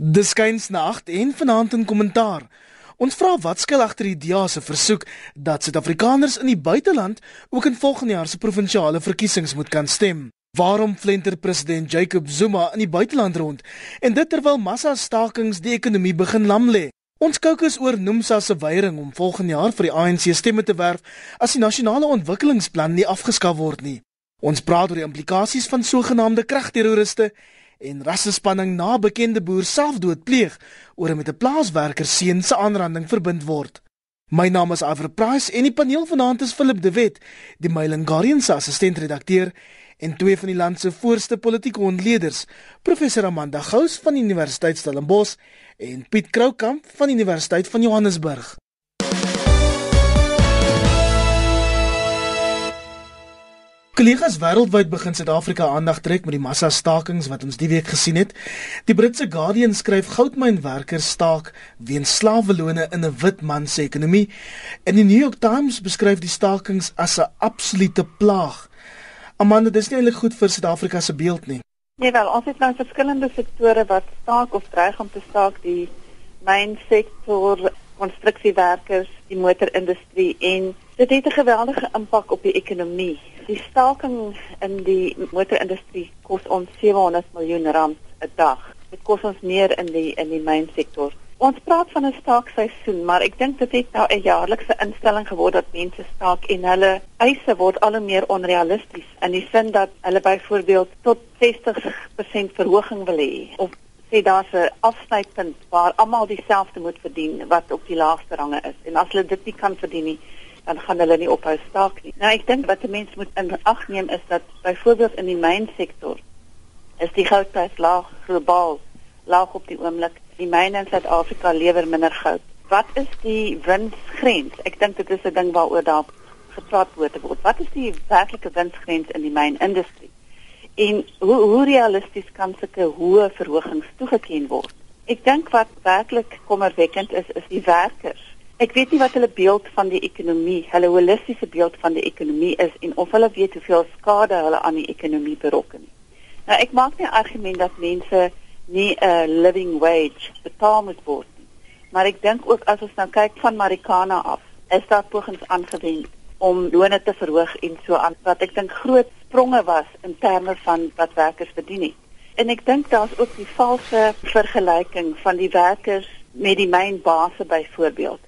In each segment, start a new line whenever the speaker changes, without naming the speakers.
Dis kynsnag en vanaand in kommentaar. Ons vra wat skuil agter die DEA se versoek dat Suid-Afrikaners in die buiteland ook in volgende jaar se provinsiale verkiesings moet kan stem. Waarom flenter president Jacob Zuma in die buiteland rond en dit terwyl massa stakings die ekonomie begin lam lê? Ons kookus oor Nomsa se weiering om volgende jaar vir die ANC stemme te werf as die nasionale ontwikkelingsplan nie afgeskaf word nie. Ons praat oor die implikasies van sogenaamde kragterroriste en rassespanning na bekende boer selfdood pleeg oor met 'n plaaswerker seun se aanranding verbind word. My naam is Iver Price en die paneel vanaand is Philip De Wet, die Mail and Guardian se assistent-redakteur en twee van die land se voorste politieke ontleeders, professor Amanda Gous van die Universiteit Stellenbosch en Piet Kroukamp van die Universiteit van Johannesburg. Kollegas wêreldwyd begin Suid-Afrika aandag trek met die massa stakings wat ons die week gesien het. Die Britse Guardian skryf goudmynwerkers staak weens slawelone in 'n wit man se ekonomie en die New York Times beskryf die stakings as 'n absolute plaag. Amanda, dis nie eintlik goed vir Suid-Afrika se beeld nie.
Nee wel, ons het nou verskillende sektore wat staak of dreig om te staak, die mynsektor, konstruksiewerkers, die motorindustrie en dit het 'n geweldige impak op die ekonomie. Die staking in die motorindustrie kos ons 700 miljoen rand 'n dag. Dit kos ons meer in die in die mynsektor. Ons praat van 'n staakseisoen, maar ek dink dit het nou 'n jaarlikse instelling geword dat mense staak en hulle eise word al hoe meer onrealisties in die sin dat hulle byvoorbeeld tot 60% verhoging wil hê of sê daar's 'n afsnypunt waar almal dieselfde moet verdien wat op die laagste range is en as hulle dit nie kan verdien nie dan gaan hulle nie ophou staak nie. Nou ek dink wat 'n mens moet in ag neem is dat byvoorbeeld in die mynsektor is die goudprys laag globaal laag op die oomblik. Die myne in Suid-Afrika lewer minder goud. Wat is die winsgrens? Ek dink dit is 'n ding waaroor daar gepraat word. Wat is die werklike winsgrens in die mynindustrie? En hoe hoe realisties kan sulke hoë verhogings toegeken word? Ek dink wat werklik kommerwekkend is, is die werkers Ek weet nie wat hulle beeld van die ekonomie, hulle holistiese beeld van die ekonomie is en of hulle weet hoeveel skade hulle aan die ekonomie berokken. Nou ek maak nie argument dat mense nie 'n living wage betaal moet word nie. Maar ek dink ook as ons nou kyk van Marikana af, is daar pogings aangewend om lone te verhoog en so aan wat ek dink groot spronge was in terme van wat werkers verdien het. En ek dink daar's ook die valse vergelyking van die werkers met die mynbase byvoorbeeld.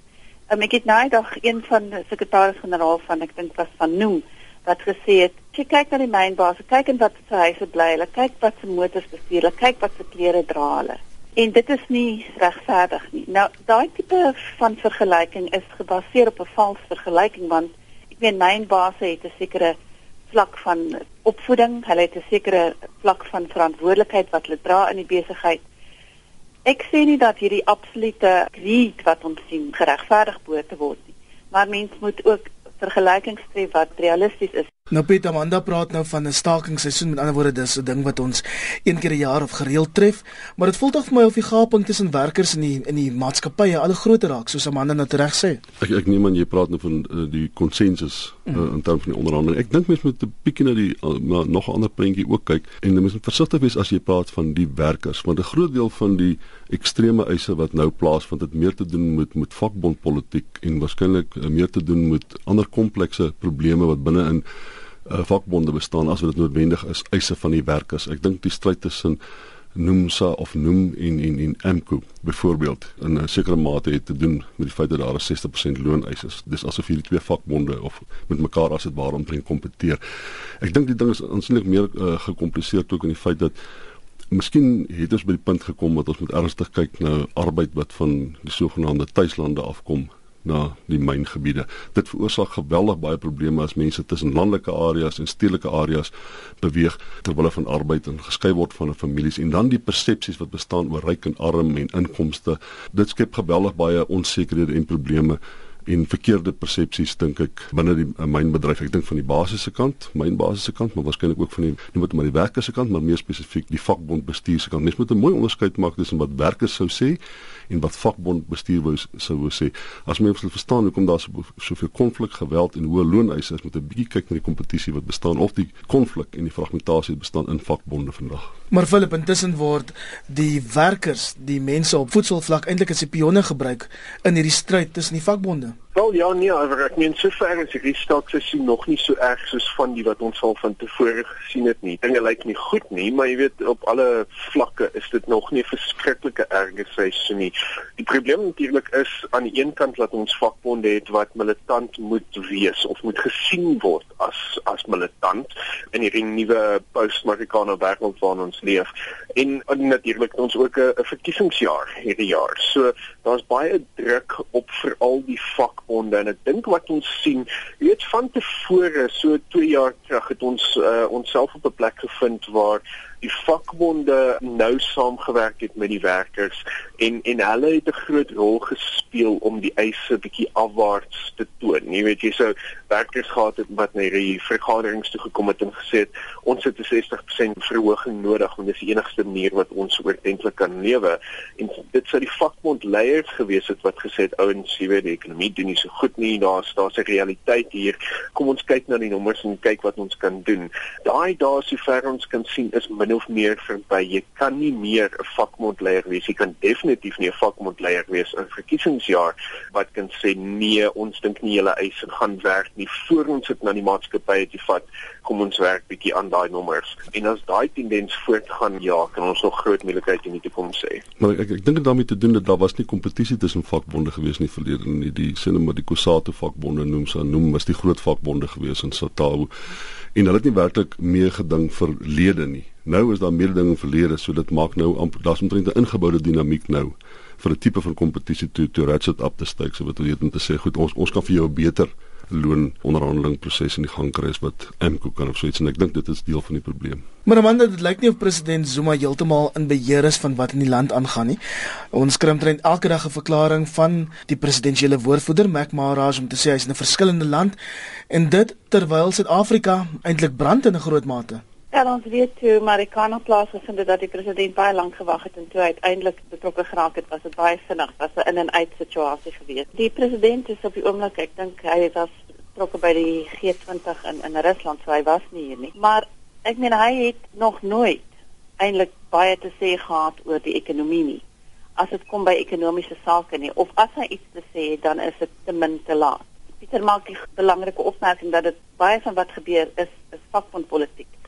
Um, ek het nou dag een van die sekretaris-generaal van ek dink was van Noem wat gesê het, "Jy kyk na die mynbase, kyk en wat se huise bly hulle, kyk wat se motors bestuur hulle, kyk wat se klere dra hulle." En dit is nie regverdig nie. Nou, daai tipe van vergelyking is gebaseer op 'n vals vergelyking want ek meen mynbase het 'n sekere vlak van opvoeding, hulle het 'n sekere vlak van verantwoordelikheid wat hulle dra in die besigheid Ek sê nie dat hierdie absolute greed wat ons sien geregverdig moet word nie, maar mens moet ook vergelykings tref wat realisties is.
Nou Piet Amanda praat nou van 'n stakingsseisoen met ander woorde dis 'n ding wat ons een keer 'n jaar of gereeld tref, maar dit voel tog vir my of die gaping tussen werkers in die in die maatskappye al groter raak soos Amanda nou reg sê.
Ek ek neem aan jy praat nou van uh, die konsensus uh, mm. in terme van die onderhandeling. Ek dink mens moet 'n bietjie na die uh, na nog 'n ander prentjie ook kyk en mens moet versigtig wees as jy praat van die werkers want 'n groot deel van die ekstreme eise wat nou plaasvind het meer te doen met met vakbondpolitiek en waarskynlik uh, meer te doen met ander komplekse probleme wat binne in uh, vakbonde bestaan as wat dit noodwendig is eise van die werkers. Ek dink die stryd tussen Nomsa of Nom en en en Amco byvoorbeeld in 'n sekere mate het te doen met die feit dat daar 'n 60% looneis is. Dis asof hierdie twee vakbonde of met mekaar as dit ware omtrent kompeteer. Ek dink die ding is aansienlik meer uh, gecompliseerd ook in die feit dat Miskien het ons by die punt gekom dat ons moet ernstig kyk na arbeid wat van die sogenaamde tuislande afkom na die myngebiede. Dit veroorsaak geweldig baie probleme as mense tussen landelike areas en stedelike areas beweeg terwyl hulle van arbeid en geskei word van 'n families en dan die persepsies wat bestaan oor ryk en arm en inkomste. Dit skep geweldig baie onsekerhede en probleme en verkeerde persepsies dink ek binne die uh, mynbedryf. Ek dink van die basiese kant, mynbasiese kant, maar waarskynlik ook van die nie net maar die werkers se kant, maar meer spesifiek die vakbond bestuur se kant. Mens moet 'n mooi onderskeid maak tussen wat werkers sou sê en wat vakbond bestuur wou sou wou sê. As mens wil verstaan hoekom daar soveel konflik, geweld en hoë looneise is, moet 'n bietjie kyk na die kompetisie wat bestaan of die konflik en die fragmentasie bestaan in vakbonde vandag.
Maar Philip, intussen word die werkers, die mense op voedselvlak eintlik as pionne gebruik in hierdie stryd tussen die vakbonde.
Wel ja, nee, ek meen sover is die staatsessie nog nie so erg soos van die wat ons al van tevore gesien het nie. Dinge lyk nie goed nie, maar jy weet op alle vlakke is dit nog nie 'n verskriklike erge seisoen nie. Die probleem natuurlik is aan die een kant dat ons vakbonde het wat militant moet wees of moet gesien word as as militant in hierdie nuwe post-Marikana wêreld waarin ons leef. En, en natuurlik ons ook 'n verkiesingsjaar hierdie jaar. So daar's baie druk op veral die vak vakbonde en ek dink wat ons sien, jy weet van tevore so 2 jaar terug het ons uh, onsself op 'n plek gevind waar die vakbonde nou saamgewerk het met die werkers en en hulle het 'n groot rol gespeel om die eise bietjie afwaarts te toon. Jy weet jy sou werkers gehad het wat na die vergaderings toe gekom het en gesê het ons het 'n 60% verhoging nodig want dit is die enigste manier wat ons oortentlik kan lewe. En dit sou die vakbond leiers gewees het wat gesê het ouens, jy weet die ekonomie doen nie so goed nie. Daar's daar's 'n realiteit hier. Kom ons kyk na die nommers en kyk wat ons kan doen. Daai daar sover ons kan sien is min min of meer verby. Jy kan nie meer 'n vakbondleier wees. Jy kan definitief nie 'n vakbondleier wees in verkiesingsjaar wat kan sê nee, ons dink nie julle eise gaan werk nie voor ons dit na die maatskappy het gevat. Kom ons werk bietjie aan daai nommers. En as daai tendens voortgaan, ja, kan ons nog groot moeilikheid in die toekoms sê.
Maar ek ek dink dit daarmee te doen dat daar was nie kompetisie tussen vakbonde gewees nie verlede nie. Die maar die Kusatu vakbonde noem so noem was die groot vakbonde gewees in Satao en hulle het nie werklik meegeding vir lede nie. Nou is daar mededinging verlede, so dit maak nou amper daar's omtrent 'n ingeboude dinamiek nou vir 'n tipe van kompetisie toe toe ratchet up te styk, so wat wil dit om te sê, goed, ons ons kan vir jou beter loon onderhandeling proses in die gang kry as wat Amco kan of so iets en ek dink dit is deel van die probleem.
Maar Amanda, dit lyk nie of president Zuma heeltemal in beheer is van wat in die land aangaan nie. Ons kry omtrent elke dag 'n verklaring van die presidentsiële woordvoerder Mac Maharaj om te sê hy's in 'n verskillende land en dit terwyl Suid-Afrika eintlik brand in 'n groot mate.
Ja, ons weet toe Marikana plaasgevind het dat die president baie lank gewag het en toe uiteindelik betrokke geraak het, was dit baie vinnig, was 'n in en uit situasie gewees. Die president is op die oomblik, ek dink hy was betrokke by die G20 in in Rusland, so hy was nie hier nie. Maar ek meen hy het nog nooit eintlik baie te sê gehad oor die ekonomie nie. As dit kom by ekonomiese sake nie of as hy iets te sê het, dan is dit ten minste laat. Pieter maak die belangrike opmerking dat dit baie van wat gebeur is is vakbondpolitiek.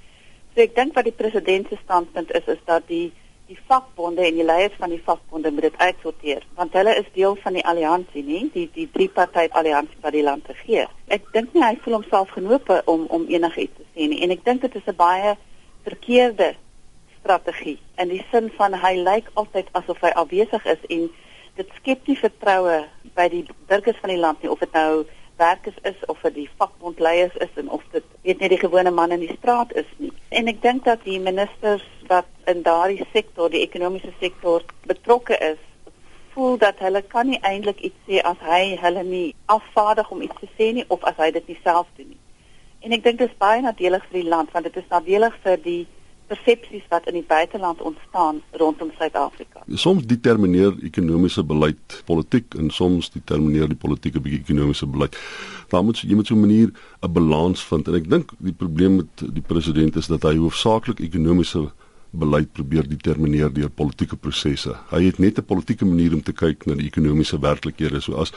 So ek dink wat die president se standpunt is is dat die die vakbonde en die leiers van die vakbonde moet dit uitsorteer want hulle is deel van die alliansie nie die die drie party alliansie wat die land regeer. Ek dink nie hy voel homself genoop om om enigiets te sê nie en ek dink dit is 'n baie verkeerde strategie in die sin van hy lyk altyd asof hy afwesig is en dit skep nie vertroue by die burgers van die land nie of dit nou werkers is of vir die vakbondleiers is en of dit weet net die gewone man in die straat is nie. En ek dink dat die ministers wat in daardie sektor, die ekonomiese sektor betrokke is, voel dat hulle kan nie eintlik iets sê as hy hulle nie afvaardig om iets te sê nie of as hy dit nie self doen nie. En ek dink dit is baie nadelig vir die land want dit is nadelig vir die persepsies wat in die buiteland ontstaan rondom Suid-Afrika.
Soms determineer ekonomiese beleid politiek en soms determineer die politieke bietjie ekonomiese beleid. Daar moet jy moet so 'n manier 'n balans vind en ek dink die probleem met die president is dat hy hoofsaaklik ekonomiese beleid probeer determineer deur politieke prosesse. Hy het net 'n politieke manier om te kyk na die ekonomiese werklikhede. So as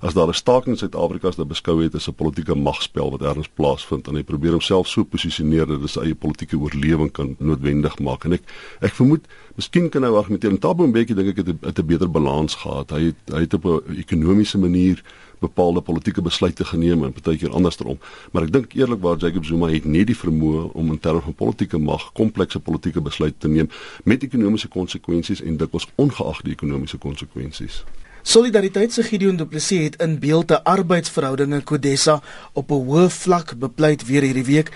as daar 'n staking in Suid-Afrika as dit beskou het as 'n politieke magspel wat ergens plaasvind en hy probeer homself so posisioneer dat hy sy eie politieke oorlewing kan noodwendig maak en ek ek vermoed miskien kan hy argumenteer en Thabo Mbeki dink ek het 'n het 'n beter balans gehad. Hy het hy het op 'n ekonomiese manier bepaalde politieke besluite geneem en partykeer andersom. Maar ek dink eerlikwaar Jacob Zuma het nie die vermoë om in terme van politieke mag komplekse politieke besluite te neem met ekonomiese konsekwensies en dikwels ongeag die ekonomiese konsekwensies.
Solidariteit se Gideon Du Plessis het in beelde arbeidsverhoudinge Kodessa op 'n hoë vlak bepleit weer hierdie week.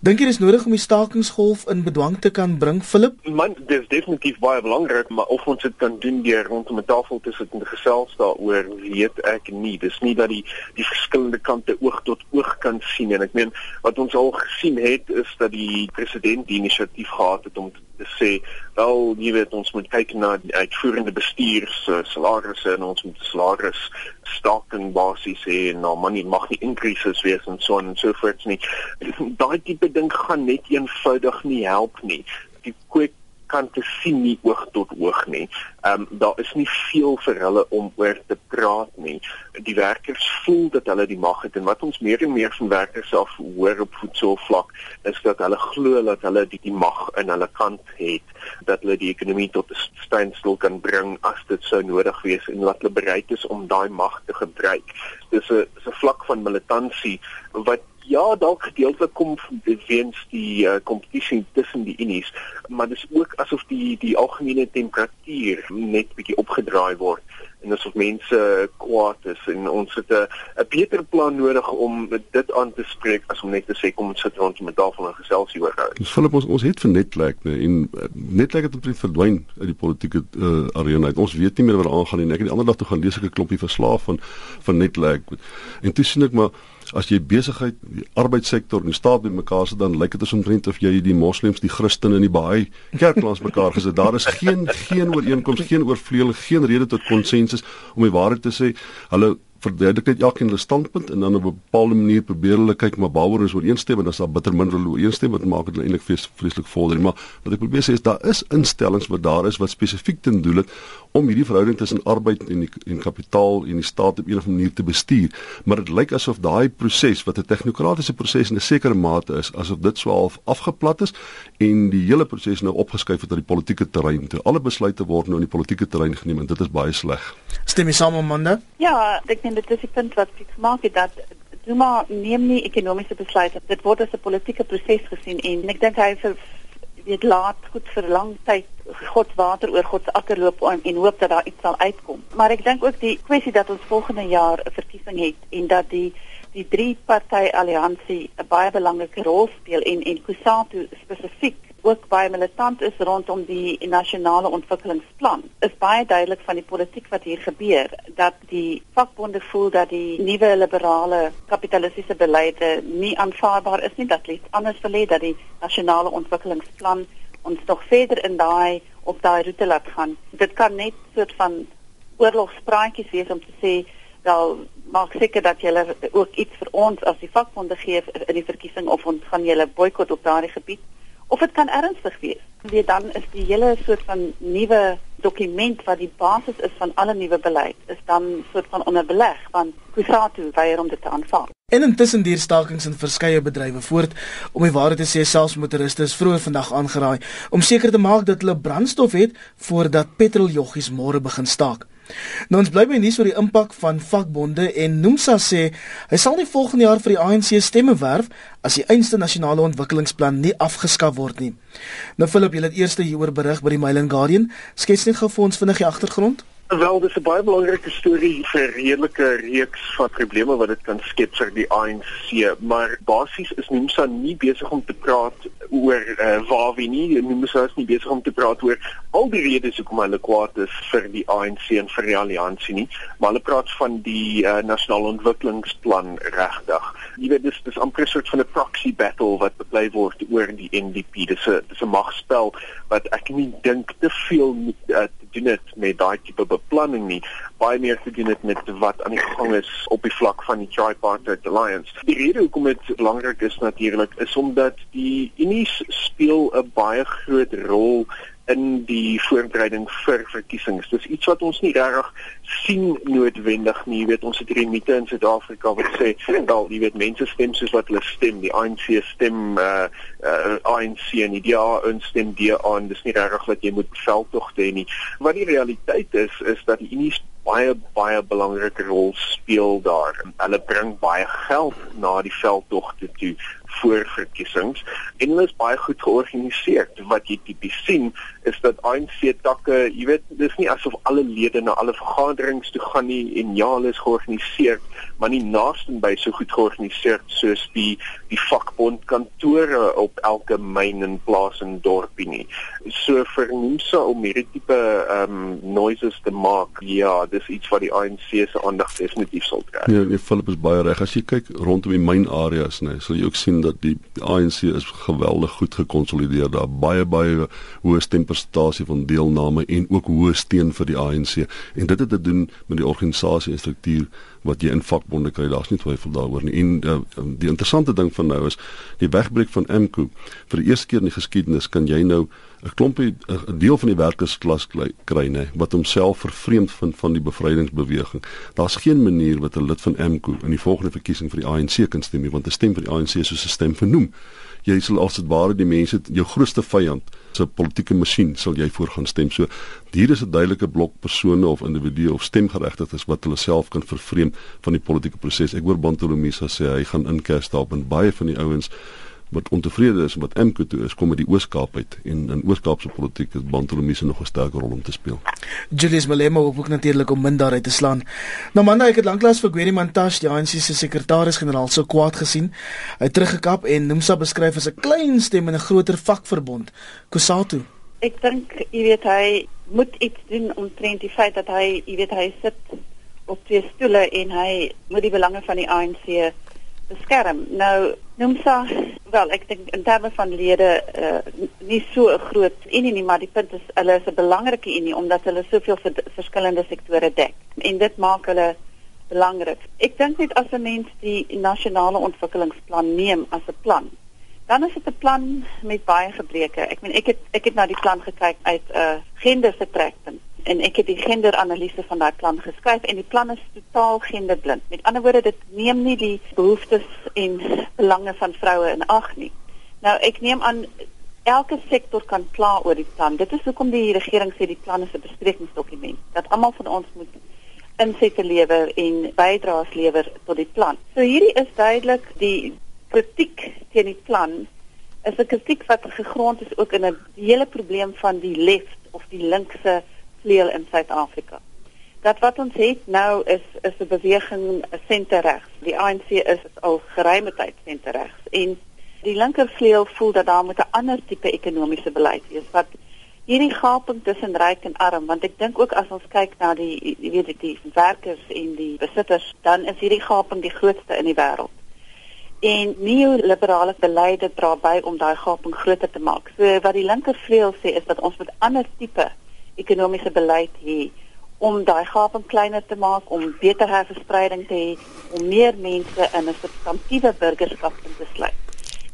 Dink jy dis nodig om die stakingsgolf in bedwang te kan bring, Philip?
Man, dit is definitief baie belangrik, maar of ons dit kan doen deur rondom 'n tafel te sit en te gesels daaroor, weet ek nie. Dis nie dat die die verskillende kante oog tot oog kan sien en ek meen wat ons al gesien het is dat die president die inisiatief gehad het om te sê, wel, jy weet ons moet kyk na die uitvoerende bestuur se salarisse en ons moet salaris staking basies hê en nou man, mag nie increases wees en so en so voort nie. Daai tipe ding gaan net eenvoudig nie help nie. Die kwik kan te sien nie oog tot oog nie. Ehm um, daar is nie veel vir hulle om oor te praat nie. Die werkers voel dat hulle die mag het en wat ons meer en meer van werkers af hoor op voedselvlak is dat hulle glo dat hulle die, die mag in hulle kant het dat hulle die ekonomie tot 'n standstill kan bring as dit sou nodig wees en dat hulle bereid is om daai mag te gebruik. Dis 'n 'n vlak van militansie wat Ja, dalk gedeeltelik kom weens die uh, kompetisie tussen die unies, maar dis ook asof die die algemene temperatuur net bietjie opgedraai word en asof mense kwaad is en ons het 'n 'n beter plan nodig om dit aan te spreek as om net te sê kom ons sit rond met tafel en gesels hieroor.
Dis Philip ons ons het vir Netlek nee, en uh, Netlek het omtrent verdwyn uit die politieke uh, arena. Ons weet nie meer wat aangaan nie. Ek het die ander dag toe gaan lees ek 'n klompie verslae van van Netlek en toe sien ek maar as jy besigheid, die arbeidssektor en die staat bymekaar sit dan lyk dit asof omtrent of jy die moslems, die Christene en die baie kerklands mekaar gesit. Daar is geen geen ooreenkoms, geen oorvleuel, geen rede tot konsensus om die waarheid te sê. Hulle verduidelik net elkeen hulle standpunt en dan op 'n bepaalde manier probeer hulle kyk maar waaroor is ooreenstem en as daar bitter min hulle ooreenstem wat maak dit hulle eintlik vreeslik vorder maar wat ek probeer sê is daar is instellings wat daar is wat spesifiek ten doel het om hierdie verhouding tussen arbeid en die en kapitaal en die staat op 'n of ander manier te bestuur. Maar dit lyk asof daai proses wat 'n tegnokratiese proses in 'n sekere mate is asof dit so half afgeplat is en die hele proses nou opgeskuif het na die politieke terrein toe. Alle besluite word nou in die politieke terrein geneem en dit is baie sleg.
Stem jy saam Amanda?
Ja ek dink dit is die punt wat ek maak het dat Zuma neem nie ekonomiese besluite. Dit word as 'n politieke proses gesien en ek dink hy vir weet laat goed vir lang tyd God se water oor God se akker loop en, en hoop dat daar iets sal uitkom. Maar ek dink ook die kwessie dat ons volgende jaar 'n verkiesing het en dat die die drie party alliansie 'n baie belangrike rol speel en en Kusatu spesifiek ook baie militant is rondom die nasionale ontwikkelingsplan. Is baie duidelik van die politiek wat hier gebeur dat die vakbonde voel dat die nuwe liberale kapitalistiese beleide nie aanvaarbaar is nie dat iets anders wil hê dat die nasionale ontwikkelingsplan ons nog verder in daai op daai roete laat gaan. Dit kan net soort van oorlogspraatjies wees om te sê wel maak seker dat jy ook iets vir ons as die vakbonde gee in die verkiesing of ons gaan julle boikot op daardie gebied of dit kan ernstig wees. Weet dan is die hele soort van nuwe dokument wat die basis is van alle nuwe beleid is dan soort van onder beleg want Kusatu weier om dit te aanvaar.
En intussen duur stakings in verskeie bedrywe voort om die waarheid te sê selfs motoriste is vroeër vandag aangeraai om seker te maak dat hulle brandstof het voordat petroljoggies môre begin staak. Nou ons bly by nuus oor die impak van vakbonde en Nomsa sê hy sal nie volgende jaar vir die ANC stemme werf as die einste nasionale ontwikkelingsplan nie afgeskaf word nie. Nou Philip, jy het eers hieroor berig by die Mail and Guardian. Skets net gou vir ons vinnig die agtergrond.
Wel, dis 'n baie belangrike storie vir redelike reeks van probleme wat dit kan skep vir die ANC, maar basies is Nomsa nie besig om te praat oor uh, waar wie nie, Nomsa is nie besig om te praat oor al die redes hoekom hulle kwaad is vir die ANC en vir die alliansie nie, maar hulle praat van die uh, nasionale ontwikkelingsplan regtig. Jy weet dis dis amper 'n soort van 'n proxy battle wat beplei word oor die NDP. Dis 'n dis 'n magspel wat ek nie dink te veel moet uh, doen het met daai tipe beplanning nie baie meer te doen het met wat aan die gang is op die vlak van die tripartite alliance. Die rede hoekom dit belangrik is natuurlik is omdat die Unies speel 'n baie groot rol in die voorbereiding vir verkiesings. Dis iets wat ons nie regtig sien noodwendig nie. Jy weet, ons het hierdie mite in Suid-Afrika wat sê, wel, jy weet, mense stem soos wat hulle stem. Die ANC stem uh uh ANC en die DA instem DA en dis nie regtig dat jy moet veldtogte hê nie. Wat die realiteit is is dat die Unie baie baie belangrike rol speel daar. Hulle bring baie geld na die veldtogte toe voor verkiesings en hulle is baie goed georganiseer. Wat jy tipies sien is dat ANC takke, jy weet, dis nie asof alle lede na alle vergaderings toe gaan nie en ja, hulle is georganiseer, maar nie naaste by so goed georganiseer soos die die vakbond kantore op elke myn en plaas en dorpie nie. So vir mense om hierdie tipe ehm um, noises te maak, ja, dis iets wat die ANC se aandag definitief sal trek.
Ja, nee, Philip is baie reg. As jy kyk rondom die mynareas, nee, sal jy ook sien dat die, die ANC is geweldig goed gekonsolideer daar. Baie baie hoë stempersentasie van deelname en ook hoë steun vir die ANC en dit het te doen met die organisasie en struktuur wat jy in vakbonde kry daar's nie twyfel daaroor nie en uh, die interessante ding van nou is die wegbreek van MKO vir die eerste keer in die geskiedenis kan jy nou 'n klompie 'n deel van die werkersklas kry nê wat homself vervreemd vind van die bevrydingsbeweging. Daar's geen manier wat 'n lid van MKO in die volgende verkiesing vir die ANC kan stem nie want 'n stem vir die ANC is soos 'n stem vernoem. Jy sal as dit ware die mense jou grootste vyand se politieke masjien sal jy voor gaan stem. So hier is 'n duidelike blok persone of individue of stemgeregtigdes wat hulle self kan vervreem van die politieke proses. Ek hoor Bantolomisa sê hy gaan inkers daarop en baie van die ouens wat ontevrede is met MKO toe is kom met die Oos-Kaap uit en in Oos-Kaapse politiek het Bantolomise nog 'n sterk rol om te speel.
Julius Malema hoop ook natuurlik om min daaruit te slaan. Nou man, ek het lanklaas vir Gweri Mantashe, die ANC se sekretaris-generaal, so kwaad gesien. Hy het teruggekap en Nomsa beskryf as 'n klein stem in 'n groter vakverbond, Kusatu.
Ek dink, jy weet hy moet iets doen omtrent die feit dat hy, jy weet hy sit op twee stoele en hy moet die belange van die ANC beskerm. Nou Nomsa, wel ek dink in terme van lede uh, nie so 'n groot unie nie, maar die punt is hulle is 'n belangrike unie omdat hulle soveel ver, verskillende sektore dek en dit maak hulle belangrik. Ek dink net as 'n mens die nasionale ontwikkelingsplan neem as 'n plan, dan is dit 'n plan met baie gebreke. Ek meen ek het ek het na die plan gekyk uit 'n uh, gender se trekpunt en ek het die genderanalise van daai plan geskryf en die plan is totaal genderblind. Met ander woorde, dit neem nie die behoeftes en belange van vroue in ag nie. Nou ek neem aan elke sektor kan kla oor die plan. Dit is hoekom die regering sê die plan is 'n besprekingsdokument dat almal van ons moet insette lewer en bydraes lewer tot die plan. So hierdie is duidelik die kritiek teen die plan is 'n kritiek wat gegrond is ook in 'n hele probleem van die left of die linkse vleuel in Suid-Afrika. Dat wat ons het nou is is 'n beweging senterregs. Die ANC is al geruime tyd senterregs en die linkervleuel voel dat daar moet 'n ander tipe ekonomiese beleid wees wat hierdie gaping tussen ryk en arm want ek dink ook as ons kyk na die jy weet die werkers en die besitters dan is hierdie gaping die grootste in die wêreld. En neoliberale beleide dra by om daai gaping groter te maak. So wat die linkervleuel sê is dat ons met ander tipe ekonomiese beleid hê om daai gaping kleiner te maak, om beter herverspreiding te hê, om meer mense in 'n substantiëre burgerskap in te sluit.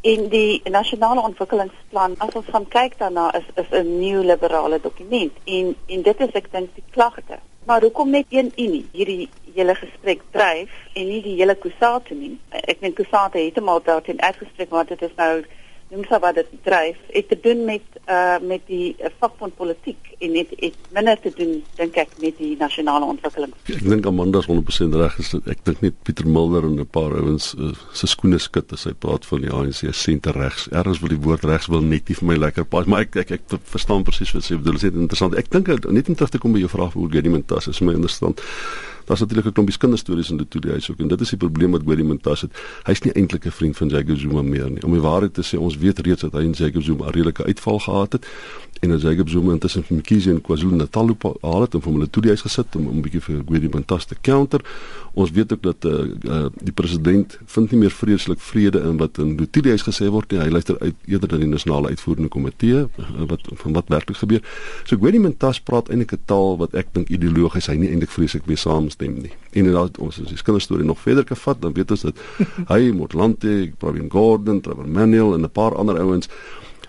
En die nasionale ontwikkelingsplan, as ons gaan kyk daarna, is is 'n nuwe liberale dokument en en dit is ek dink die klagte. Maar hoekom net een unie hierdie hele gesprek dryf en nie die hele Kusate nie? Ek dink Kusate het hom al daarin uitgespreek, maar dit is nou noem sou wat dit dryf het te doen met uh met die uh, vakbondpolitiek en net het minder te doen dink ek met die nasionale ontwikkeling.
Ek dink Amanda is 100% reg is ek dink net Pieter Mulder en 'n paar ouens uh, se skoene skud as hy praat van die ANC senter regs. Erns wil die woord regs wil net nie vir my lekker pas maar ek ek, ek, verstaan presies wat sy bedoel. Dit is interessant. Ek dink net om terug te kom by jou vraag oor Gedimentas is my interessant. Daar's natuurlik 'n klompie kinderstories in dit toe die huis ook en dit is die probleem wat Gedimentas het. Hy's nie eintlik 'n vriend van Jacob Zuma meer nie. Om die waarheid te sê, ons weet reeds dat hy en Jacob Zuma 'n redelike uitval gehad het en as Jacob Zuma intussen van Mkhize en KwaZulu-Natal haal het en van hulle toe die huis gesit om, om 'n bietjie vir Gedimentas te counter. Ons weet ook dat uh, uh, die president vind nie meer vreeslik vrede in wat in die huis gesê word nie. Hy luister uit eerder na die nasionale uitvoerende komitee uh, wat van wat werklik gebeur. So Gedimentas praat eintlik 'n taal wat ek dink ideologies hy nie eintlik vreeslik mee saamstem nie. En inderdaad ons as die kinderstorie nog verder kan vat, dan weet ons dat hy Motlanthe, Pravin Gordhan, Trevor Manuel en 'n paar ander ouens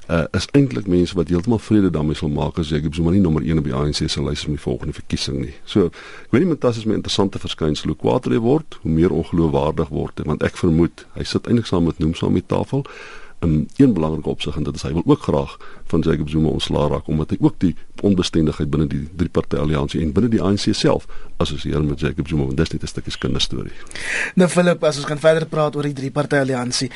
uh, is eintlik mense wat heeltemal vrede daarmee sal maak as Jacob Zuma nie nommer 1 op die ANC se lys vir die volgende verkiesing nie. So, ek weet nie mentas is my interessante verskynsel hoe kwaadre word, hoe meer ongeloofwaardig word, want ek vermoed hy sit eintlik saam met Nomsa om die tafel in een belangrike opsig en dit is hy wil ook graag van Jacob Zuma ontslaa raak omdat hy ook die onbestendigheid binne die drie party alliansie en binne die ANC self assosieer met Jacob Zuma en dis net 'n stukkie kinderstorie.
Nou Philip, as ons gaan verder praat oor die drie party alliansie,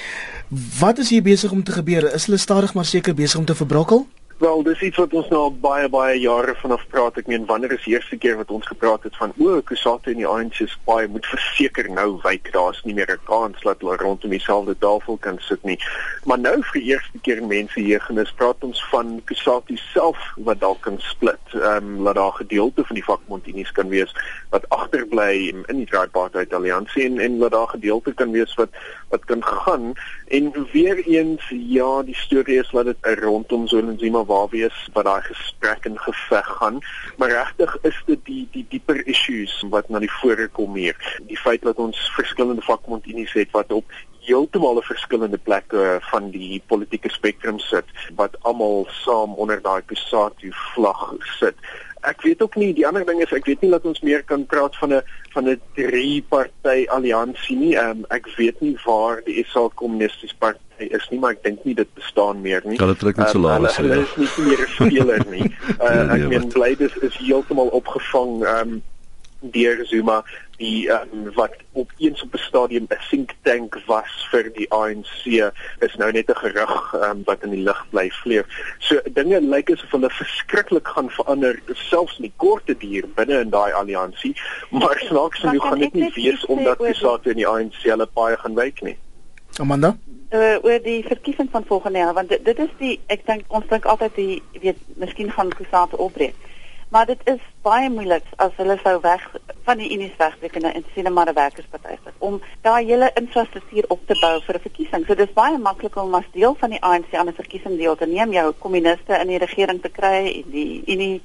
wat is hier besig om te gebeur? Is hulle stadig maar seker besig om te verbrokkel?
Wel, dis iets wat ons nou al baie baie jare vanaf praat. Ek meen, wanneer is die eerste keer wat ons gepraat het van o, Kusate en die ANC baie moet verseker nou wyk. Daar's nie meer 'n kans dat hulle rondom dieselfde tafel kan sit nie. Maar nou vir die eerste keer mense hier genis praat ons van Kusate self wat dalk kan split. Ehm um, laat daar gedeelte van die vakbondunies kan wees wat agterbly in, die Tripartite Alliansie en en laat daar gedeelte kan wees wat wat kan gaan en weer eens ja, die storie is dat dit rondom so 'n waar wees wat daai gesprek en geveg gaan, maar regtig is dit die die dieper issues wat na die vore kom hier. Die feit dat ons verskillende vakbondunies het wat op heeltemal 'n verskillende plekke van die politieke spektrum sit wat almal saam onder daai Kusatu vlag sit ek weet ook nie die ander ding is ek weet nie dat ons meer kan praat van 'n van 'n drie party alliansie nie. Um, ek weet nie waar die SA Kommunistiese Party is nie, maar ek dink nie dit bestaan meer nie.
Hulle trek net so laag
as hulle. Hulle is nie meer 'n speler nie. Uh, ek meen Blydes is heeltemal opgevang um, deur Zuma die um, wat op eens op 'n stadium 'n think tank was vir die ANC is nou net 'n gerug um, wat in die lug bly vlieg. So dinge lyk asof hulle verskriklik gaan verander selfs in die korte duur binne in daai alliansie, maar snaaks genoeg gaan dit nie wees omdat die SATU en die ANC hulle paai gaan wyk nie.
Amanda
uh, oor die verkiesing van volgende jaar want dit, dit is die ek dink ons dink altyd die weet miskien gaan Kusate opbreek maar dit is baie moeilik as hulle sou weg van die Unie wegbreek en in sien maar 'n werkersparty is om daai hele infrastruktuur op te bou vir 'n verkiesing. So dis baie maklik om as deel van die ANC aan 'n verkiesing deel te neem, jou kommuniste in die regering te kry en die Unie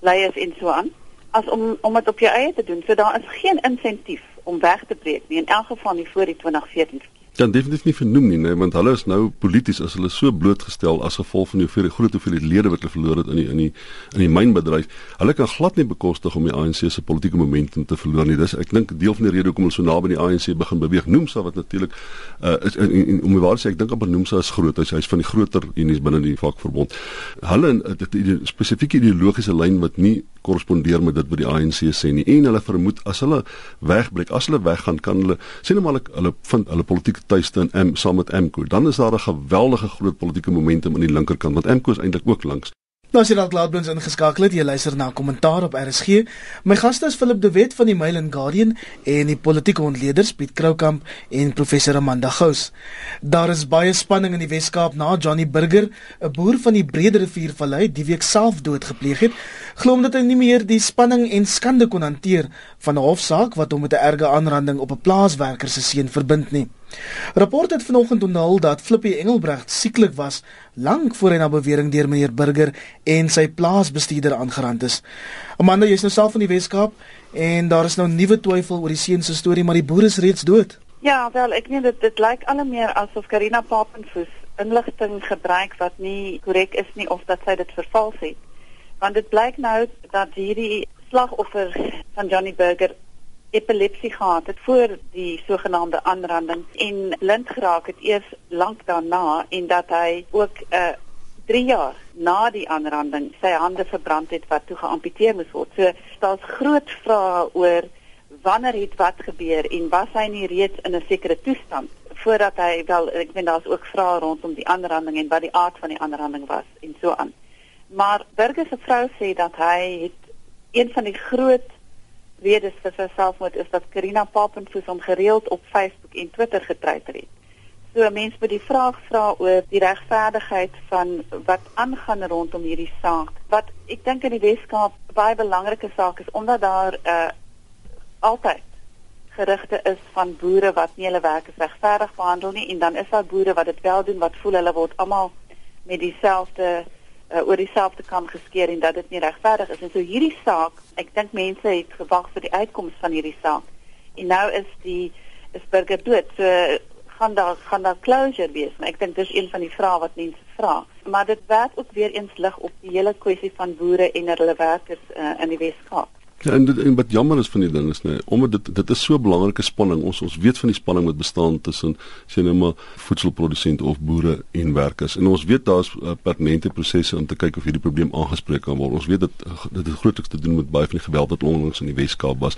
leiers en so aan, as om om dit op jou eie te doen. So daar is geen insentief om weg te breek nie in elk geval nie voor die 2014
kan definitief nie vernoem nie, nee, want hulle is nou polities as hulle so blootgestel as gevolg van die hoeveel groot hoeveelheid lede wat hulle verloor het in die in die in die mynbedryf. Hulle kan glad nie bekostig om die ANC se politieke momentum te verloor nie. Dis ek dink deel van die rede hoekom hulle so naby die ANC begin beweeg. Noemsa wat natuurlik uh, is in, in, in, om waar sê ek dink amper Noemsa is groot. Hy's hy's van die groter unies binne die vakverbond. Hulle dit die spesifieke ideologiese lyn wat nie korrespondeer met dit wat die ANC sê nie en hulle vermoed as hulle wegbreek, as hulle weggaan, kan hulle sê net maar hulle vind hulle politieke tuiste in M saam met MKO. Dan is daar 'n geweldige groot politieke momentum aan die linkerkant want MKO is eintlik ook links.
Nou as jy dalk laat bins ingeskakel het, jy luister na kommentaar op RSG. My gaste is Philip de Wet van die Mail and Guardian en die politieke ontleeders Piet Kroukamp en professor Amanda Gous. Daar is baie spanning in die Wes-Kaap na Johnny Burger, 'n boer van die Brede Riviervallei, die week self doodgepleeg het, glo omdat hy nie meer die spanning en skande kon hanteer van 'n hofsaak wat hom met 'n erge aanranding op 'n plaaswerker se seun verbind nie. Rapport het vanoggend onthul dat Flippie Engelbregt sieklik was lank voor hy na bewering deur meneer Burger en sy plaasbestuurder aangerand is. Amanda, jy's nou self van die Weskaap en daar is nou nuwe twyfel oor die seun se storie, maar die boer is reeds dood.
Ja, wel, ek meen dit dit lyk al meer asof Karina Papenfoos inligting gebruik wat nie korrek is nie of dat sy dit vervals het. Want dit blyk nou dat hierdie slagoffer van Johnny Burger epilepsie gehad het voor die sogenaamde aanranding en blind geraak het eers lank daarna en dat hy ook 'n uh, 3 jaar na die aanranding sy hande verbrand het wat toe geamputeer moes word. So daar's groot vrae oor wanneer het wat gebeur en was hy nie reeds in 'n sekere toestand voordat hy wel ek weet daar's ook vrae rondom die aanranding en wat die aard van die aanranding was en so aan. Maar Burger se vrou sê dat hy het een van die groot redes vir sy selfmoord is dat Karina Papenfoos hom gereeld op Facebook en Twitter getreiter het. So mense moet die vraag vra oor die regverdigheid van wat aangaan rondom hierdie saak. Wat ek dink in die Weskaap baie belangrike saak is omdat daar 'n uh, altyd gerugte is van boere wat nie hulle werk regverdig behandel nie en dan is daar boere wat dit wel doen wat voel hulle word almal met dieselfde uh, oor dieselfde kam geskeer en dat dit nie regverdig is. En so hierdie saak ek dink mense het gewag vir die uitkoms van hierdie saak. En nou is die is burger dood. So gaan daar gaan daar closure wees? Maar ek dink dis een van die vrae wat mense vra. Maar dit werk ook weer eens lig op die hele kwessie van boere en hulle werkers uh, in die Weskaap
Ja, en, dit, en wat jammer is van die ding is nee, omdat dit dit is so 'n belangrike spanning. Ons ons weet van die spanning wat bestaan tussen sê nou maar voedselprodusente of boere en werkers. En ons weet daar's uh, pertinente prosesse om te kyk of hierdie probleem aangespreek kan word. Ons weet dat dit het grootliks te doen met baie van die geweld wat onlangs in die Wes-Kaap was.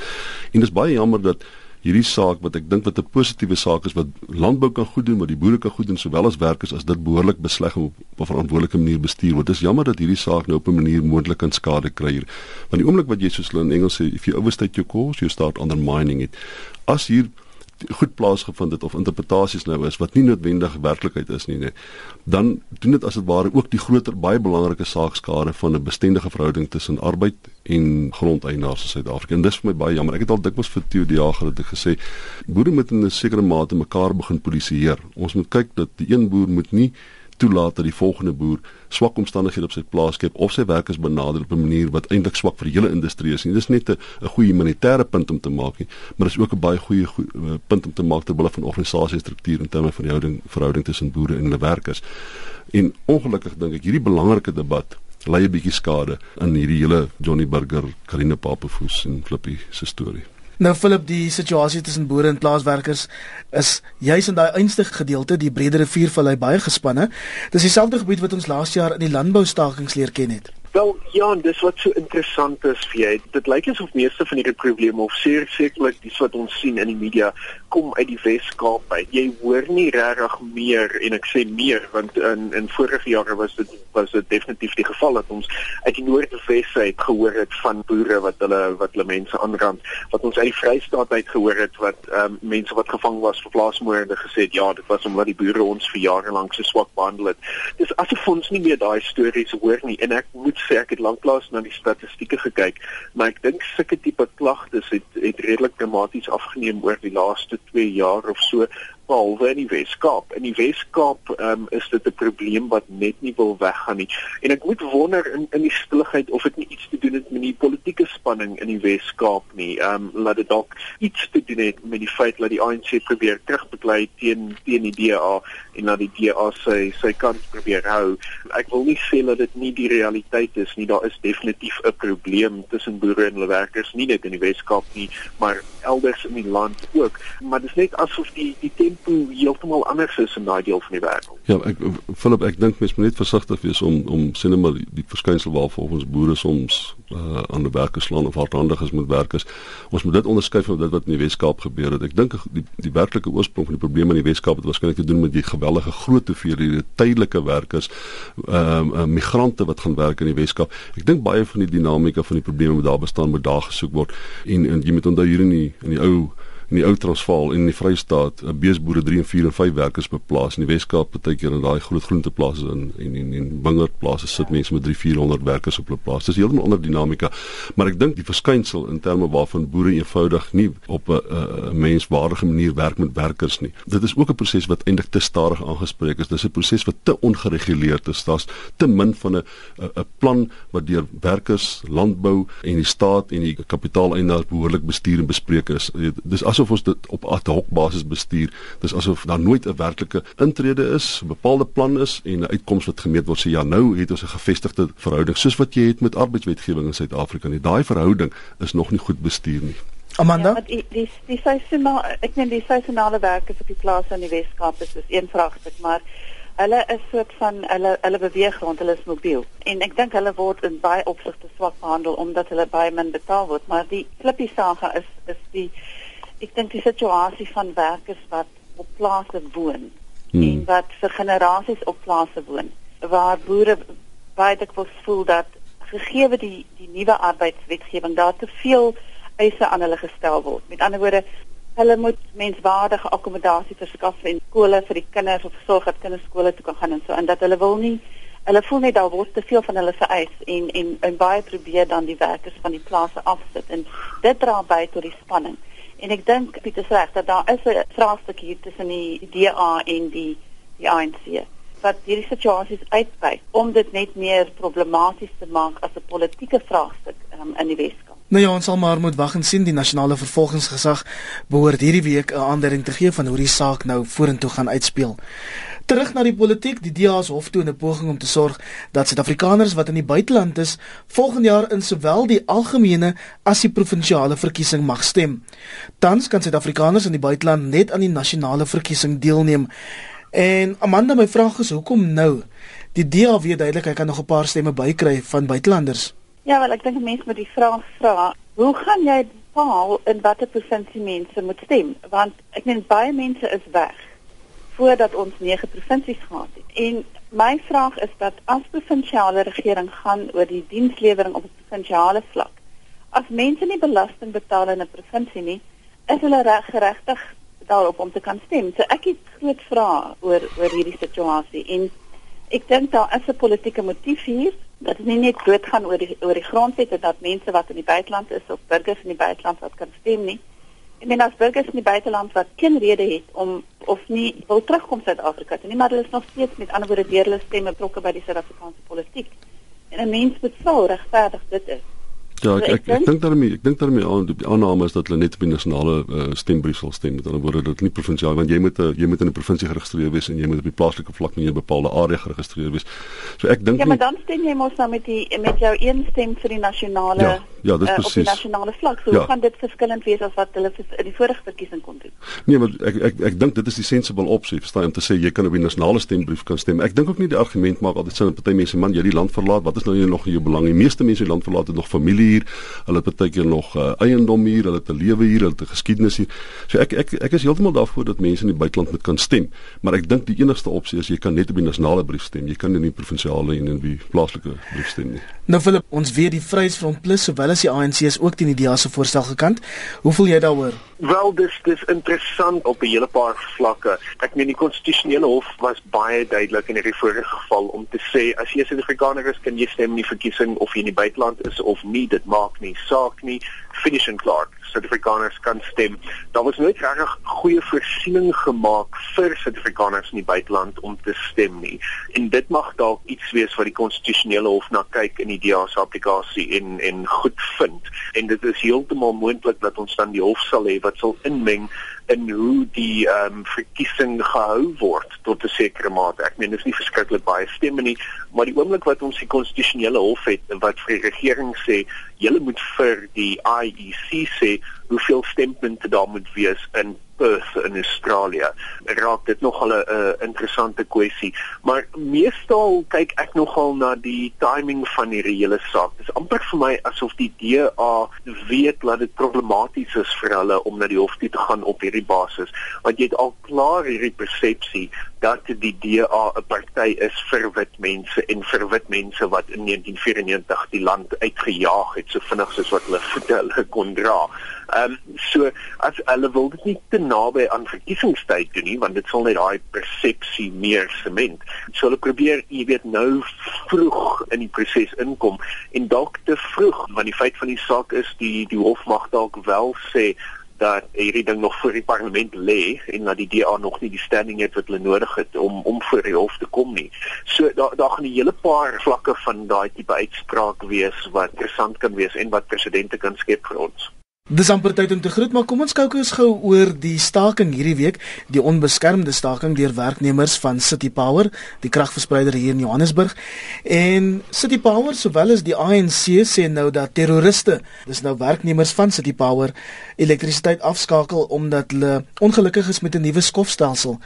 En dit is baie jammer dat hierdie saak wat ek dink wat 'n positiewe saak is wat landbou kan goed doen, wat die boere kan goed doen sowel as werkers as dit behoorlik besleg op 'n verantwoordelike manier bestuur word. Dit is jammer dat hierdie saak nou op 'n manier moontlik kan skade kry hier. Want die oomblik wat jy soos hulle in Engels sê, if you overstate your course, you start undermining it. As hier goed plaasgevind het of interpretasies nou is wat nie noodwendig werklikheid is nie, nee. Dan doen dit as dit ware ook die groter baie belangrike saakskare van 'n bestendige verhouding tussen arbeid en grondeienaars in Suid-Afrika. En dis vir my baie jammer. Ek het al dikwels vir Theo die Jager het gesê boere moet in 'n sekere mate mekaar begin polisieer. Ons moet kyk dat die een boer moet nie toelaat dat die volgende boer swak omstandighede op sy plaas skep of sy werkers benader op 'n manier wat eintlik swak vir die hele industrie is. Dit is net 'n goeie humanitêre punt om te maak nie, maar is ook 'n baie goeie eh, punt om te maak terwyl van organisasiestruktuur in terme van die houding verhouding tussen boere en hulle werkers. En ongelukkig dink ek hierdie belangrike debat lei 'n bietjie skade in hierdie hele Johnny Burger, Karine Papefoos en Flippie se storie.
Nou Philip, die situasie tussen boere en plaaswerkers is juis in daai einste gedeelte, die Brede Riviervallei baie gespanne. Dis dieselfde gebied wat ons laas jaar in die landboustakings leer ken het.
Wel ja, dis wat so interessant is vir jy. Dit lyk asof meeste van hierdie probleme of seker sekerlik dis wat ons sien in die media kom uit die Wes-Kaap uit. Jy hoor nie regtig meer en ek sê meer want in in vorige jare was dit was dit definitief die geval dat ons uit die Noord-Wes uit gehoor het van boere wat hulle wat hulle mense aanrand, wat ons uit die Vrystaat uit gehoor het wat ehm um, mense wat gevang was vir plaasmoorde gesê het ja, dit was omdat die boere ons vir jare lank so swak behandel het. Dis asof ons nie meer daai stories hoor nie en ek moet sê ek het lanklaas na die statistieke gekyk, maar ek dink sulke tipe klagtes het het redelik dramaties afgeneem oor die laaste 2 jaar of so behalwe in die Wes-Kaap. In die Wes-Kaap um, is dit 'n probleem wat net nie wil weggaan nie. En ek moet wonder in in die stilligheid of dit nie iets te doen het met die politieke spanning in die Wes-Kaap nie. Ehm um, laat dit dalk iets te doen het met die feit dat die ANC probeer terugbeklei teen teen die DA en dat die DA sy sy kant probeer hou. Ek wil nie sê dat dit nie die realiteit is nie. Daar is definitief 'n probleem tussen boere en hulle werkers, nie net in die Wes-Kaap nie, maar elders in die land ook. Maar dit is net asof die die tempo heeltemal anders is in daai deel van die wêreld.
Ja, ek Philip, ek dink mens moet net versigtig wees om om sien maar die, die verskynsel waarvoor ons boere soms uh, aan die werk geslaan of hardhandig is met werkers. Ons moet dit onderskei van dit wat in die Wes-Kaap gebeur het. Ek dink die die werklike oorsprong van die probleem in die Wes-Kaap het waarskynlik te doen met die gewellige groot hoeveelhede tydelike werkers, ehm um, uh, migrante wat gaan werk in die Wes-Kaap. Ek dink baie van die dinamika van die probleme wat daar bestaan moet daar gesoek word en en jy moet onthou hier in die in die ou in die ou Transvaal en in die Vrystaat 'n beesboere 3 en 4 en 5 werkers beplaas in die Weskaap partykeer in daai groot groenteplase in en en en wingerdplase sit mense met 3 400 werkers op 'n plaas. Dis heeltemal ander dinamika. Maar ek dink die verskynsel in terme waarvan boere eenvoudig nie op 'n menswaardige manier werk met werkers nie. Dit is ook 'n proses wat eintlik te stadig aangespreek is. Dis 'n proses wat te ongereguleerd is. Daar's te min van 'n 'n plan wat deur werkers, landbou en die staat en die kapitaaleienaars behoorlik bestuur en bespreek is. Dis asof ons dit op ad hoc basis bestuur. Dis asof daar nooit 'n werklike intrede is, 'n bepaalde plan is en 'n uitkoms wat gemeet word. Sê ja, nou het ons 'n gevestigde verhouding soos wat jy het met arbeidswetgewing in Suid-Afrika nie. Daai verhouding is nog nie goed bestuur nie.
Amanda,
ja, die die die seisonale ek meen die seisonale werkers op die plase in die Weskaap is een vraagstuk, maar hulle is soort van hulle hulle beweeg rond, hulle is mobiel. En ek dink hulle word in baie opsigte swak behandel omdat hulle baie min betaal word, maar die klippie saga is is die ek dink die situasie van werkers wat op plase woon hmm. en wat vir generasies op plase woon waar boere baie dikwels voel dat gegee die die nuwe arbeidswetgewing daar te veel eise aan hulle gestel word. Met ander woorde, hulle moet menswaardige akkommodasie verskaf en skole vir die kinders of sorg dat kinders skole toe kan gaan en so en dat hulle wil nie hulle voel net daar word te veel van hulle vereis en en en baie probeer dan die werkers van die plase afsit en dit dra by tot die spanning. En ek dink Pieter sê reg dat daar is 'n vraagstuk hier tussen die DA en die die ANC wat hierdie situasies uitbuit om dit net meer problematies te maak as 'n politieke vraagstuk um, in die Weskaap.
Nou ja, ons sal maar moet wag en sien die nasionale vervolgingsgesag behoort hierdie week 'n aanduiding te gee van hoe die saak nou vorentoe gaan uitspeel. Terug na die politiek, die DA se hof toe 'n poging om te sorg dat Suid-Afrikaners wat in die buiteland is, volgende jaar in sowel die algemene as die provinsiale verkiesing mag stem. Tans kan Suid-Afrikaners in die buiteland net aan die nasionale verkiesing deelneem. En Amanda, my vraag is hoekom nou? Die DA weet duidelik hy kan nog 'n paar stemme bykry van buitelanders.
Ja, wel ek dink mense moet die vraag vra, hoe gaan jy bepaal in watter provinsie mense moet stem? Want ek meen baie mense is weg voordat ons nege provinsies gehad het. En my vraag is dat as provinsiale regering gaan oor die dienslewering op 'n provinsiale vlak, as mense nie belasting betaal in 'n provinsie nie, is hulle reg geregtig daarop om te kan stem. So ek het groot vrae oor oor hierdie situasie en ek dink daar is 'n politieke motief hier dat dit nie net dood gaan oor die oor die grondwette dat mense wat in die buiteland is of burgers in die buiteland wat kan stem nie. Ek meen as burgers in die buiteland wat geen rede het om of nie wil terugkom Suid-Afrika toe nie, maar hulle is nog steeds met ander woorde deur hulle stemme betrokke by die Suid-Afrikaanse politiek. En 'n mens moet sou regverdig dit is.
Ja, ek ek, ek dink daarmee, ek dink daarmee aan die aanname is dat hulle net op die nasionale uh, stembrief sal stem. Met ander woorde dat nie provinsiaal want jy moet uh, jy moet in 'n provinsie geregistreer wees en jy moet op die plaaslike vlak in 'n bepaalde area geregistreer wees. So ek dink
Ja, maar dan stem jy mos nou met die met jou een stem vir die nasionale
Ja, ja, dis
uh,
presies.
op die nasionale vlak. So
Ja.
gaan dit verskillend wees as wat hulle in die vorige verkiesing kon doen?
Nee, maar ek ek ek dink dit is die sensible opsie, verstaan jy, om te sê jy kan op die nasionale stembrief kan stem. Ek dink ook nie die argument maak altyd sin dat party mense man jy die land verlaat, wat is nou jy nog in jou belang? Die meeste mense in die land verlaat het nog familie hier. Hulle het partykeer nog uh, eiendom hier, hulle het 'n lewe hier, hulle het 'n geskiedenis hier. So ek ek ek is heeltemal daarvoor dat mense in die buiteland moet kan stem, maar ek dink die enigste opsie is jy kan net op die nasionale brief stem. Jy kan nie in die provinsiale en in die plaaslike brief stem nie.
Nou Philip, ons weet die Vryheidsfront Plus sowel as die ANC is ook teen die DA se voorstel gekant. Hoe voel jy daaroor?
Wel dis dis interessant op 'n hele paar vlakke. Ek meen die konstitusionele hof was baie duidelik in hierdie vorige geval om te sê as jy 'n Suid-Afrikaner is, kan jy stem in die verkiesing of jy in die buiteland is of nie, dit maak nie saak nie. Finish and Clark. Suid-Afrikaners kan stem. Daar was nooit regtig goeie voorsiening gemaak vir Suid-Afrikaners in die buiteland om te stem nie. En dit mag dalk iets wees wat die konstitusionele hof na kyk in die DA se applikasie en en goed vind. En dit is heeltemal moontlik dat ons dan die hof sal hê wat sal inmeng in hoe die ehm um, verkiesing gehou word tot 'n sekere mate. Ek meen dis nie verskriklik baie stemme nie, maar die oomblik wat ons die konstitusionele hof het wat vir die regering sê, julle moet vir die IEC sê hoeveel stempunte daar moet wees in Perth in Australië. Raak dit nogal 'n interessante kwessie, maar meestal kyk ek nogal na die timing van hierdie hele saak. Dit is amper vir my asof die DA weet dat dit problematies is vir hulle om na die hof toe te gaan op hierdie basis, want jy het al klaar hierdie persepsie dat die DA 'n party is vir wit mense en vir wit mense wat in 1994 die land uitgejaag het so vinnig soos wat hulle voete hulle kon dra. Ehm um, so as hulle wil dit nie te naby aan verkiesingstyd doen nie want dit sal net daai persepsie meer sement. So hulle probeer, jy weet, nou vroeg in die proses inkom en dalk te vroeg want die feit van die saak is die die hof mag dalk wel sê dat hierdie ding nog voor die parlement lê en dat die DA nog nie die standing het wat hulle nodig het om om voor die hof te kom nie. So daar daar gaan 'n hele paar vlakke van daai tipe uitspraak wees wat interessant kan wees en wat presidente kan skep vir ons.
Dis amper tyd om te groet, maar kom ons kyk eens gou oor die staking hierdie week, die onbeskermde staking deur werknemers van City Power, die kragverspreider hier in Johannesburg. En City Power sowel as die ANC sê nou dat terroriste, dis nou werknemers van City Power, elektrisiteit afskakel omdat hulle ongelukkig is met 'n nuwe skofstelsel.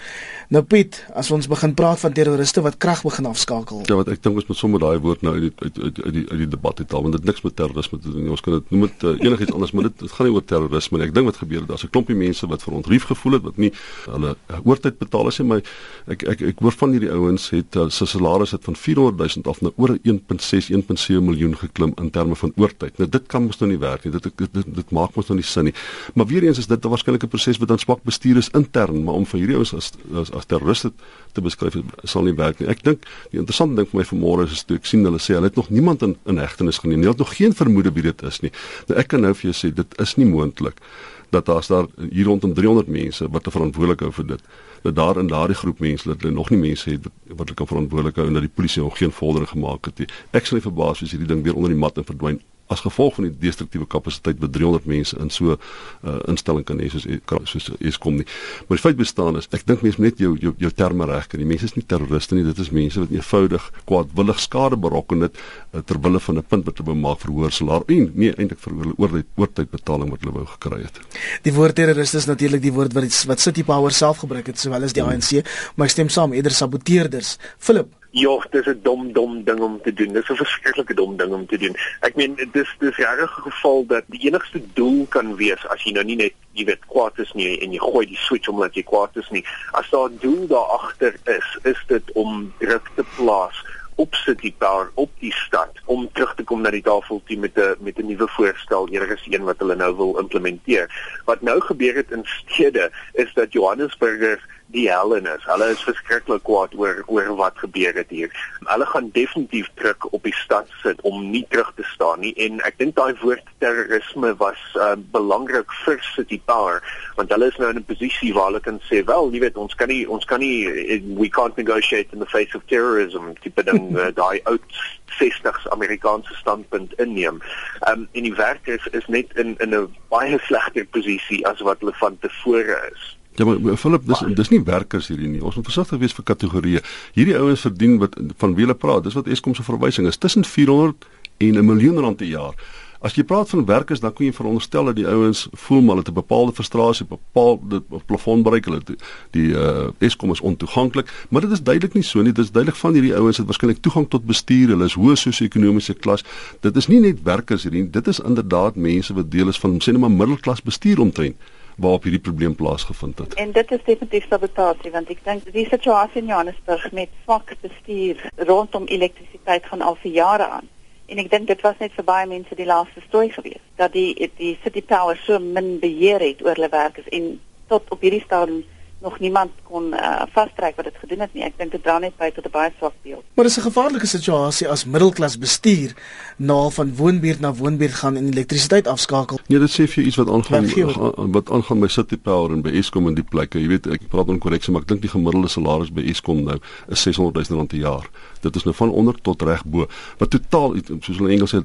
Nou Piet, as ons begin praat van terroriste wat krag begin afskakel.
Ja, wat ek dink ons moet sommer daai woord nou uit die, uit uit uit die uit die debat het al want dit niks met terrorisme te doen nie. Ons kan dit noem dit uh, enigiets anders, maar dit dit gaan nie oor terrorisme nie. Ek dink wat gebeur het, daar's 'n klompie mense wat verontrief gevoel het wat nie hulle oortyd betaal as jy my ek ek ek hoor van hierdie ouens het uh, sy salaris het van 400 000 af na oor 1.6 1.7 miljoen geklim in terme van oortyd. Nou dit kan mos nou nie werk nie. Dit dit dit, dit maak mos nou nie sin nie. Maar weer eens is dit 'n waarskynlike proses wat dan swak bestuur is intern, maar om vir hierdie ouens as as, as terroriste te beskryf sal nie werk nie. Ek dink die interessante ding vir my vanmôre is toe ek sien hulle sê hulle het nog niemand in in hegtenis geneem. Hulle het nog geen vermoede wie dit is nie. Nou ek kan nou vir jou sê dit is nie moontlik dat daar's daar hier rondom 300 mense wat verantwoordelik hou vir dit. Dat daar in daardie groep mense dat hulle nog nie mense het wat hulle kan verantwoordelik hou en dat die polisie nog geen vordering gemaak het nie. Ek sal nie verbaas as hierdie ding weer onder die mat verdwyn as gevolg van die destruktiewe kapasiteit by 300 mense in so 'n uh, instelling kan hê soos soos Eskom nie. Maar die feit bestaan is ek dink mense net jou jou jou terme reg kry. Die mense is nie terroriste nie, dit is mense wat eenvoudig kwaadwillig skade berokken het uh, ter wille van 'n punt wat hulle maak vir hoër salaris en nie eintlik vir oortyd oortyd betaling wat hulle wou gekry het.
Die woord terroriste is natuurlik die woord wat wat City Power self gebruik het sowel as die hmm. ANC, maar ek stem saam eerder saboteerders. Philip
Ja, dis 'n dom dom ding om te doen. Dis 'n verskriklike dom ding om te doen. Ek meen dis dis 'n geval dat die enigste doel kan wees as jy nou nie net jy weet kwaad is nie en jy gooi die switch omdat jy kwaad is nie. As daar 'n doel daar agter is, is dit om druk te plaas op City Power op die stad om terug te kom na die tafel toe met 'n met 'n nuwe voorstel eerder as een wat hulle nou wil implementeer. Wat nou gebeur het in stede is dat Johannesburgers die hellen is. Hulle is verskriklik kwaad oor oor wat gebeur het hier. Hulle gaan definitief druk op die stad sit om nie terug te staan nie en ek dink daai woord terrorisme was uh, belangrik vir City Power want hulle is nou in 'n posisie waar hulle kan sê wel, jy weet ons kan nie ons kan nie we can't negotiate in the face of terrorism tipe ding uh, daai oud 60s Amerikaanse standpunt inneem. Um en die werkers is net in in 'n baie slegter posisie as wat hulle van tevore is.
Ja maar Philip dis dis nie werkers hierdie nie. Ons moet versigtig wees vir kategorieë. Hierdie ouens verdien wat van wie hulle praat. Dis wat Eskom se verwysing is tussen 400 en 'n miljoen rand per jaar. As jy praat van werkers, dan kan jy veronderstel dat die ouens voel maar hulle het 'n bepaalde frustrasie, bepaalde plafon bereik hulle. Die, die uh Eskom is ontoeganklik, maar dit is duidelik nie so nie. Dit is duidelik van hierdie ouens het waarskynlik toegang tot bestuur. Hulle is hoë sosio-ekonomiese klas. Dit is nie net werkers hierdie, dit is inderdaad mense wat deel is van sê net maar middelklas bestuur omtrent waarop hierdie probleem plaasgevind het.
En dit is definitief sabotasie want ek dink die situasie in Johannesburg met swak bestuur rondom elektrisiteit gaan al vir jare aan. En ek dink dit was net vir baie mense die laaste storie gewees dat die die city power so min beheer het oor hulle werkers en tot op hierdie stadium nog niemand kon uh, vastrek wat dit gedoen het nie. Ek dink dit dra net by tot 'n baie swak beeld.
Maar dis 'n gevaarlike situasie as middelklas bestuur na van woonbuurt na woonbuurt gaan en elektrisiteit afskakel.
Nee, dit sê vir iets wat aangaan wat aangaan by City Power en by Eskom en die plekke. Jy weet, ek praat onkorrek, maar ek dink die gemiddelde salaris by Eskom nou is 600 000 rand per jaar. Dit is nou van onder tot reg bo. Wat totaal soos hulle Engels sê,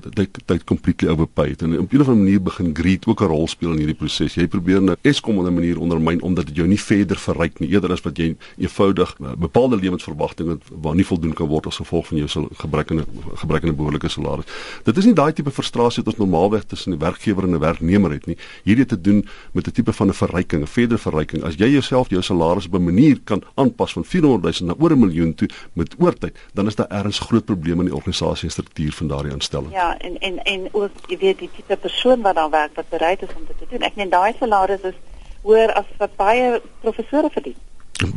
tyd completely overpaid en op 'n of ander manier begin greed ook 'n rol speel in hierdie proses. Jy probeer nou Eskom op 'n manier ondermyn omdat dit jou nie verder verryk nie eerder as wat jy eenvoudig uh, bepaalde lewensverwagtinge waar nie voldoen kan word as gevolg van jou gebrekkende gebrekkende behoorlike salaris. Dit is nie daai tipe frustrasie wat ons normaalweg tussen 'n werkgewer en 'n werknemer het nie. Hierdie te doen met 'n tipe van 'n verryking, 'n verdere verryking. As jy jouself jou salaris op 'n manier kan aanpas van 400 000 na oor 'n miljoen toe met oortyd, dan is daar erns groot probleme in die organisasie en struktuur van daardie aanstelling.
Ja, en en en ook jy weet die tipe persoon wat daar werk wat bereid is om dit te doen. Ek meen daai salaris is hoor as wat baie professore verdien.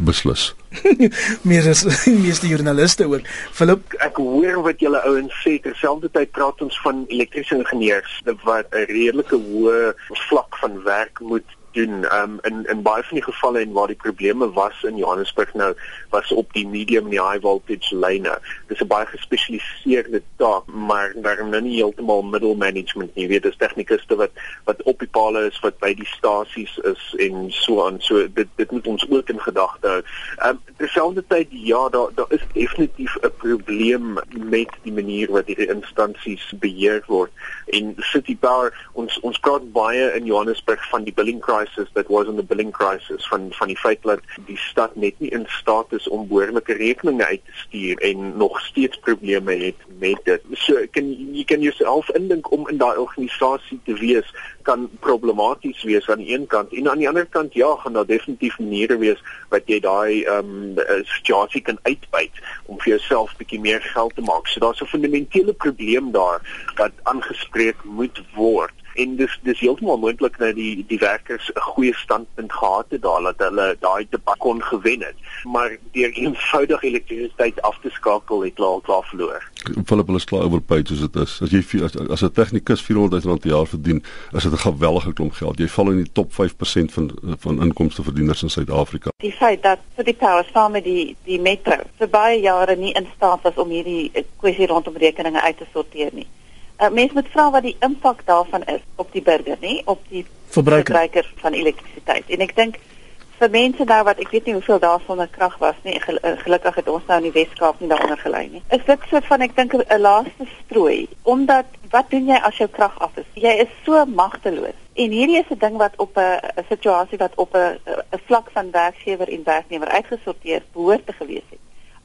Beslis.
Meer as meeste joernaliste ook. Philip,
ek hoor wat julle ouens sê terselfdertyd praat ons van elektriese ingenieurs wat 'n redelike hoë vlak van werk moet doen um, in in baie van die gevalle en waar die probleme was in Johannesburg nou was op die medium en die high voltage lyne. Dis 'n baie gespesialiseerde taak, maar daarom nou nie heeltemal middle management nie. Jy weet, dis tegnikuste wat wat op die pale is wat by die stasies is en so aan. So dit dit moet ons ook in gedagte hou. Ehm um, terselfdertyd ja, daar daar is definitief 'n probleem met die manier wat hierdie instansies beheer word. En City Power ons ons praat baie in Johannesburg van die billing crisis crisis that was in the billing crisis van van die feit dat die stad net nie in staat is om behoorlike rekeninge uit te stuur en nog steeds probleme het met dit. So kan jy kan jouself indink om in daai organisasie te wees kan problematies wees aan die een kant en aan die ander kant ja, gaan daar definitief maniere wees wat jy daai ehm um, situasie kan uitbuit om vir jouself bietjie meer geld te maak. So daar's 'n fundamentele probleem daar wat aangespreek moet word en dis dis heeltemal moontlik dat die die werkers 'n goeie standpunt gehad het daar dat hulle daai debat kon gewen het maar deur eenvoudig elektrisiteit af te skakel het hulle al klaar verloor.
Philip hulle is klaar overpaid soos dit is. As jy as, as 'n tegnikus 400 000 rand per jaar verdien, is dit 'n gewellige klomp geld. Jy val in die top 5% van van inkomste verdieners in Suid-Afrika.
Die feit dat vir die power saam met die die metro vir baie jare nie in staat was om hierdie kwessie rondom rekeninge uit te sorteer nie. Uh, mens moet vra wat die impak daarvan is op die burger, nê, op die verbruiker. verbruiker van elektrisiteit. En ek dink vir mense nou wat ek weet nie hoeveel daar sonder krag was nie. Gel gelukkig het ons nou in die Wes-Kaap nie daaronder gelei nie. Is dit so van ek dink 'n laaste strooi omdat wat doen jy as jou krag af is? Jy is so magteloos. En hierdie is 'n ding wat op 'n situasie wat op 'n vlak van werkgewer en werknemer uitgesorteer behoort te gewees het.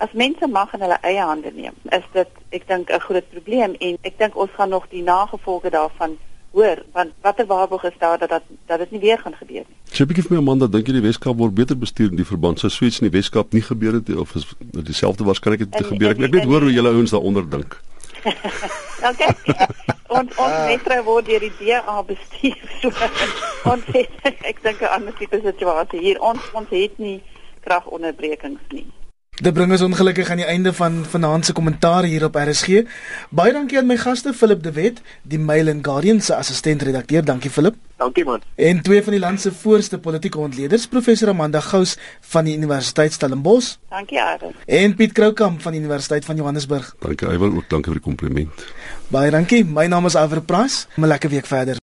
As mense mag in hulle eie hande neem, is dit ek dink 'n groot probleem en ek dink ons gaan nog die nagevolge daarvan hoor want watter waarborg is daar dat dat dat dit nie weer gaan gebeur nie.
So 'n bietjie vir my Amanda, dink jy die Weskaap word beter bestuur in die verband sou suits in die Weskaap nie gebeur het of is dieselfde waarskynlikheid te gebeur? Ek, ek net hoor hoe julle ouens daaronder dink.
okay. ons ons metro word deur die DA bestuur. So, ons het, ek dink 'n ander tipe situasie hier. Ons ons het nie kragonderbrekings nie.
Dit bring ons ongelukkig aan die einde van vanaand se kommentaar hier op RSG. Baie dankie aan my gaste Philip De Wet, die Mail and Guardian se assistent-redakteur. Dankie Philip.
Dankie man.
En twee van die land se voorste politieke ontleeders, professor Amanda Gous van die Universiteit Stellenbosch.
Dankie Aris.
En Piet Kroukamp van die Universiteit van Johannesburg.
Dankie, hy wil ook dankie vir die kompliment.
Baie dankie. My naam is Aver Price. 'n Lekker week verder.